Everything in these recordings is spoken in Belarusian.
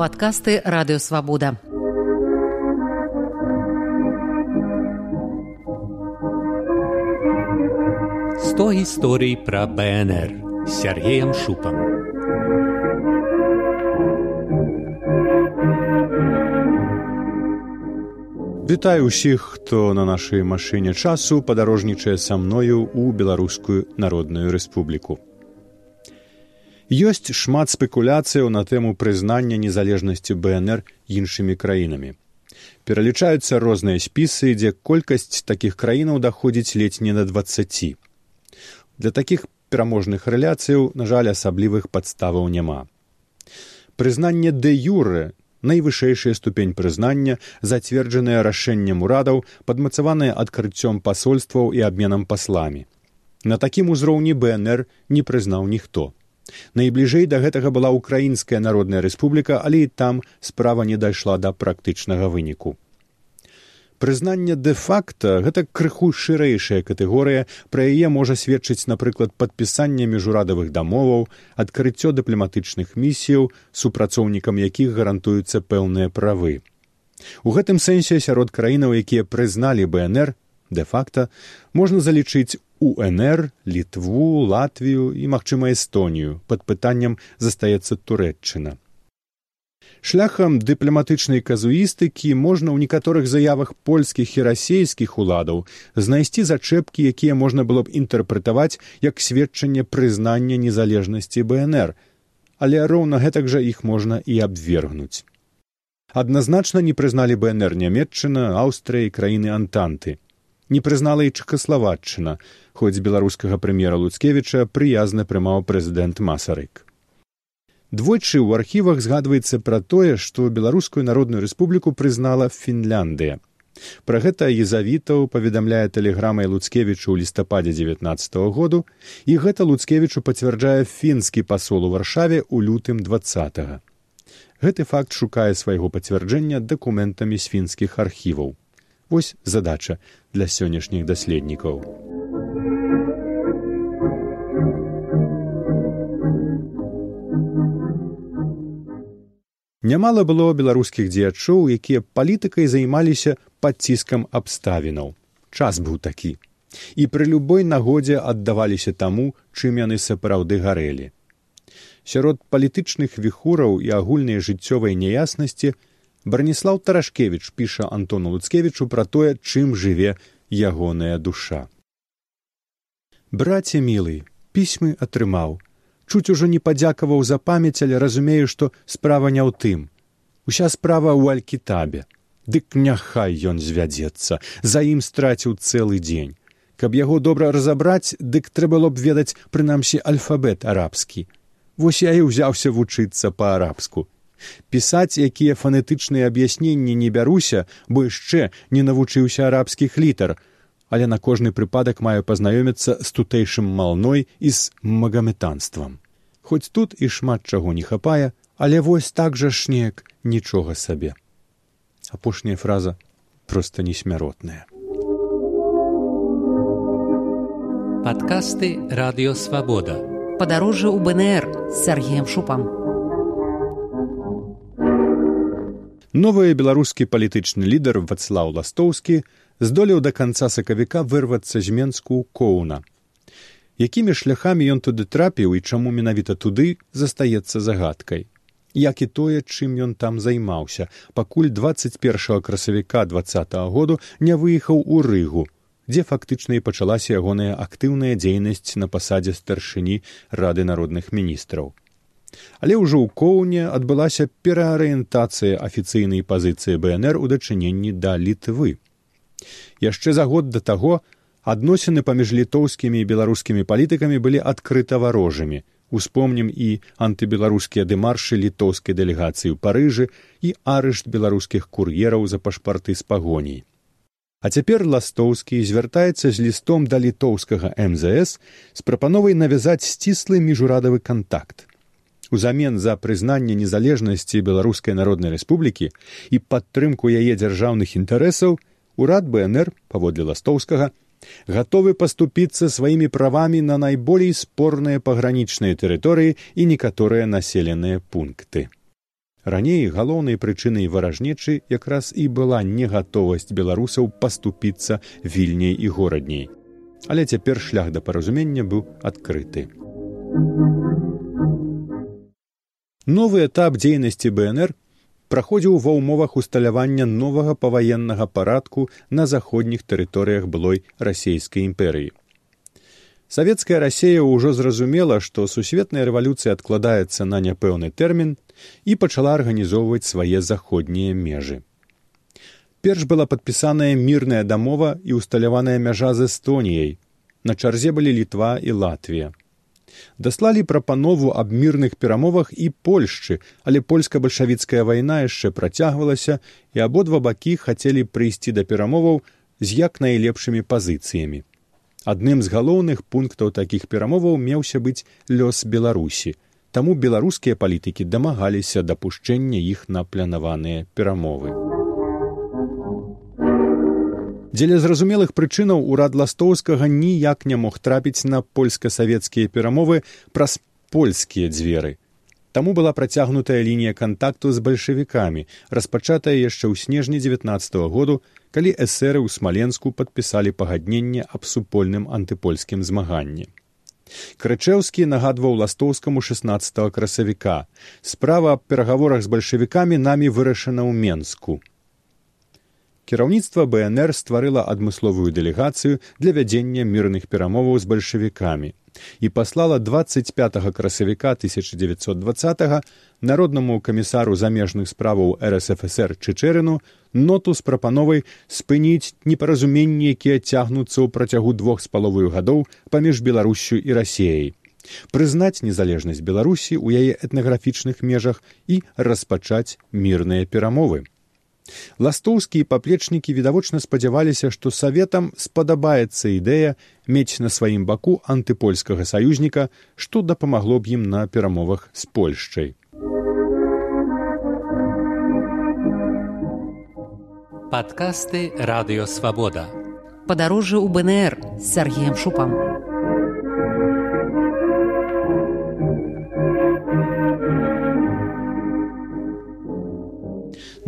падкасты радыёвабода. Сто гісторый пра БНР Сергеем Шупам. Вітаю ўсіх, хто на нашай машыне часу падарожнічае са мною ў беларускую народную рэспубліку. Ёсць шмат спекуляцыяў на тэму прызнання незалежнасці БНР іншымі краінамі. Пералічаюцца розныя спісы, дзе колькасць такіх краінаў даходзіць ледзь не на 20. Для такіх пераможных рэляцыяў, на жаль, асаблівых падставаў няма. Прызнанне дэ юры найвышэйшая ступень прызнання, зацверджаная рашэннем урадаў, падмацаваная адкрыццём пасольстваў і абменам пасламі. На такім узроўні БНР не прызнаў ніхто. Найбліжэй да гэтага была ўкраінская народная рэспубліка, але і там справа не дайшла да практычнага выніку. Прызнанне дэ-факта гэта крыху шырэйшая катэгорыя, пра яе можа сведчыць, напрыклад, падпісанне міжурадавых дамоваў, адкрыццё дыпламатычных місіяў, супрацоўнікам якіх гарантуюцца пэўныя правы. У гэтым сэнсе сярод краінаў, якія прызналі БНР дэ-факта, можна залічыць УНР, літву, латвію і магчыма эстонію. Пад пытаннем застаецца турэччына шляхам дыпламатычнай казуістыкі можна ў некаторых заявах польскіх і расійскіх уладаў знайсці зачэпкі якія можна было б інтэрпрэтаваць як сведчанне прызнання незалежнасці бнр але роўна гэтак жа іх можна і абвергнуць. Адназначна не прызналі бнр нямметчына аўстрыі краіны антанты не прызнала і чэхаславаччына хоць беларускага прэм'ера луцкевіча прыязна прымаў прэзідэнт масарык. Двойчы ў архівах згадваецца пра тое што беларускую народную рэспубліку прызнала фінляндыя. Пра гэта езавітаў паведамляе тэлеграмай луцкевічу ў лістападзе девятнацатого году і гэта луцкевічу пацвярджае фінскі пасол у варшаве ў лютым двадцатого гэты факт шукае свайго пацвярджэння дакументамі з фінскіх архіваў Вось задача для сённяшніх даследнікаў. Нямала было беларускіх дзеячоў, якія палітыкай займаліся пад ціскам абставінаў. Час быў такі. І пры любой нагодзе аддаваліся таму, чым яны сапраўды гарэлі. Сярод палітычных віхураў і агульнай жыццёвай няяснасці Браніслаў Тарашкевіч піша Антону Луцкевічу пра тое, чым жыве ягоная душа. Браце мілы, пісьмы атрымаў. Чуць ужо не падзякаваў за памяць, але разумею, што справа не ў тым. Уся справа ў алькітабе. Дык няхай ён звядзецца, за ім страціў цэлы дзень. Каб яго добра разабраць, дык трэба было б ведаць прынамсі альфабет арабскі. Вось я і ўзяўся вучыцца па-арабску пісаць якія фанетычныя аб'ясненні не бяруся бо яшчэ не навучыўся арабскіх літар. Але на кожны прыпадак маю пазнаёміцца з тутэйшым малной і з магаметанствам хоць тут і шмат чаго не хапае але вось так жа шнег нічога сабе. Апошняя фраза проста несмяротная. Падкасты радыёвабода падарожжа ў бнр з сергеем шупам новы беларускі палітычны лідар вацлаў ластоўскі здолеў да канца сакавіка вырвацца з менску коуна якімі шляхамі ён туды трапіў і чаму менавіта туды застаецца загадкай. Як і тое чым ён там займаўся пакуль двадцать першага красавіка двадцатого году не выехаў у рыгу дзе фактычна і пачалася ягоная актыўная дзейнасць на пасадзе старшыні рады народных міністраў Але ўжо ў коўне адбылася пераарыентацыя афіцыйнай пазіцыі бнр у дачыненні да літвы. Яшчэ за год да таго адносіны паміж літоўскімі і беларускімі палітыкамі былі адкрыта варожымі. Успомнім і антыбеларускія дэмаршы літоўскай дэлегацыі ў парыжы і арышт беларускіх кур'ераў за пашпарты з пагоній а цяпер ластоўскі звяртаецца з лістом да літоўскага мзс з прапановай навязаць сціслы міжурадавы кантакт узамен за прызнанне незалежнасці беларускай народнай рэспублікі і падтрымку яе дзяржаўных інтарэсаў урад бнр паводле ластоўскага гатовы паступіцца сваімі правамі на найболей спорныя пагранічныя тэрыторыі і некаторыя населеныя пункты Раней галоўнай прычынай варажнечы якраз і была негатовасць беларусаў паступіцца вільняй і горадняй. Але цяпер шлях да паразумення быў адкрыты. Новы этап дзейнасці БНР праходзіў ва ўмовах усталявання новага паваеннага парадку на заходніх тэрыторыях былой расійскай імперыі. Савецкая рассея ўжо зразумела, што сусветная рэвалюцыя адкладаецца на няпэўны тэрмін і пачала арганізоўваць свае заходнія межы. Перш была падпісаная мірная дамова і усталяваная мяжа з эстоніяй. На чарзе былі літва і Латвія. Даслалі прапанову аб мірных перамовах і Польшчы, але польска-бальшавіцкая вайна яшчэ працягвалася і абодва бакі хацелі прыйсці да перамоваў з як найлепшымі пазіцыямі. Адным з галоўных пунктаў такіх перамоваў меўся быць лёс беларусі. Таму беларускія палітыкі дамагаліся дапушчэння іх на планаваныя перамовы. Дзеля зразумелых прычынаў урад ластоўскага ніяк не мог трапіць на польска-савецкія перамовы праз польскія дзверы. Таму была працягнутая лінія кантакту з бальшавікамі, распачатая яшчэ ў снежні 19 -го году, калі эсеры ў смаленску падпісалі пагадненне аб супольным антыпольскім змаганні. Крычэўскі нагадваў ластоўскаму 16 красавіка. Справа аб перагаворах з бальшавікамі намі вырашана ў Менску. Кіраўніцтва БНР стварыла адмысловую дэлегацыю для вядзення мірных перамоваў з бальшавікамі і паслала 25 красавіка 1920 народнаму камісару замежных справаў рсфср чычэрыну ноту з прапановай спыніць непаразуменні якія цягнуцца ў працягу двух з паловую гадоў паміж беларусю і рассеяй прызнаць незалежнасць беларусі ў яе этнаграфічных межах і распачаць мірныя перамовы Ластоўскія паплечнікі відавочна спадзяваліся, што саветам спадабаецца ідэя мець на сваім баку антыпольскага саюзніка, што дапамагло б ім на перамовах з Польшчай. Падкасты радыёвабода. Падарожжа ў БНР з Сергеем Шупам.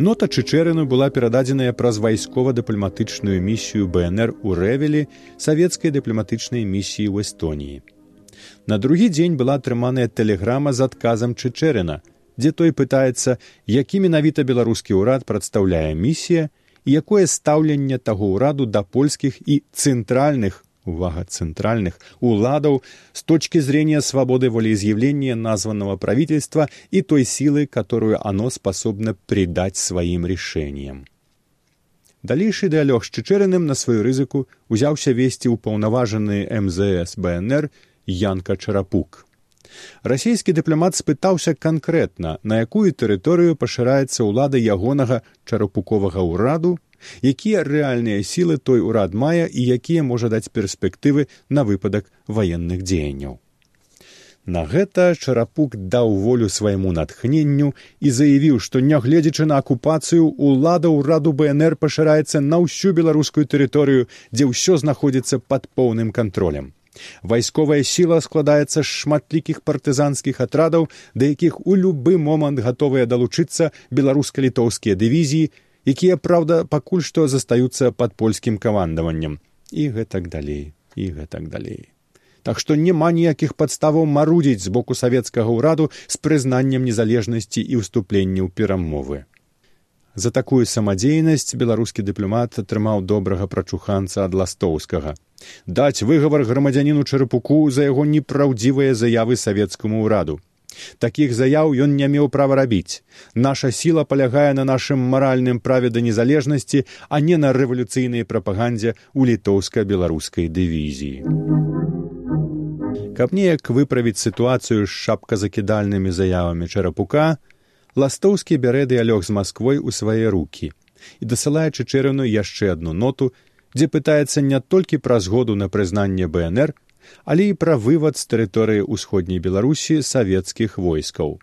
Нота Чычэрыну была перададзеная праз вайскова-дыпламатычную місію БНР у рэвелі савецкай дыпламатычнай місіі ў Эстоніі. На другі дзень была атрыманая тэлеграма з адказам Чычэрына, дзе той пытаецца, які менавіта беларускі ўрад прадстаўляе місія і якое стаўленне таго ўраду да польскіх і цэнтральных увага центральных уладаў с точки зрения свободы волеизъявления названного правительства и той силы, которую оно способно придать своим решениям. Далейшы дыалёг з чычэрыным на сваю рызыку узяўся весці ўпаўнаважаны МЗС БНР Янка Чарапук. Расійскі дыпламат спытаўся канкрэтна, на якую тэрыторыю пашыраецца ўлада ягонага чарапуковага ўраду якія рэальныя сілы той урад мае і якія можа даць перспектывы на выпадак ваенных дзеянняў. На гэта чарапук даў волю свайму натхненню і заявіў, што нягледзячы на акупацыю ўлада ўраду БНР пашыраецца на ўсю беларускую тэрыторыю, дзе ўсё знаходзіцца пад поўным кантролем. Вайсковая сіла складаецца з шматлікіх партызанскіх атрадаў, да якіх у любы момант гатовыя далучыцца беларуска-літоўскія дывізіі, якія праўда пакуль што застаюцца пад польскім камандаваннем. І гэтак далей і гэтак далей. Так што няма ніякіх падставаў марудзіць з боку савецкага ўраду з прызнаннем незалежнасці і ўступленняў перамовы. За такую самадзейнасць беларускі дыпламат атрымаў добрага прачуханца ад ластоўскага даць выгавар грамадзяніну чарапуку за яго непраўдзівыя заявы савецкаму ўраду Такіх заяў ён не меў права рабіць. Наша сіла палягае на нашым маральным праве да незалежнасці, а не на рэвалюцыйнай прапагандзе ў літоўска-беларускай дывізіі. Каб неяк выправіць сітуацыю з шапказакідальнымі заявамі чарапука, ластоўскі бярэ дыялёг з Масквой у свае рукі і дасылае чычэрыну яшчэ адну ноту, дзе пытаецца не толькі пра згоду на прызнанне БНР, але і пра вывад з тэрыторыі ўсходняй беларусі савецкіх войскаў.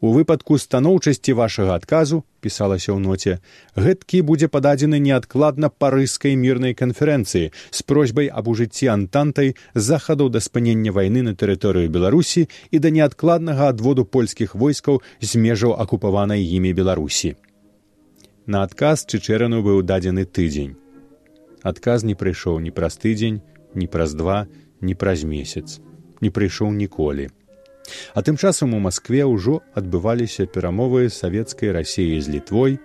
У выпадку станоўчасці вашага адказу пісалася ў ноце гэткі будзе пададзены неадкладна парыжскай мірнай канферэнцыі з просьбай аб ужыцці антантай захадаў да спынення вайны на тэрыторыю беларусі і да неадкладнага адводу польскіх войскаў з межаў акупаванай імі беларусі на адказ чычэрану быў дадзены тыдзень. Адказ не прыйшоў ні праз тыдзень ні праз два ні праз месяц не прыйшоў ніколі А тым часам у Маскве ўжо адбываліся перамовы савецкай рассіі з літвой,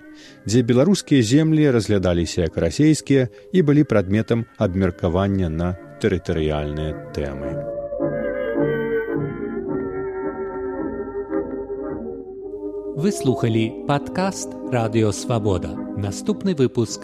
дзе беларускія землі разглядаліся як расійскія і былі прадметам абмеркавання на тэрытарыяльныя тэмы. Вы слухалі падкаст радыёвабода. Наступны выпуск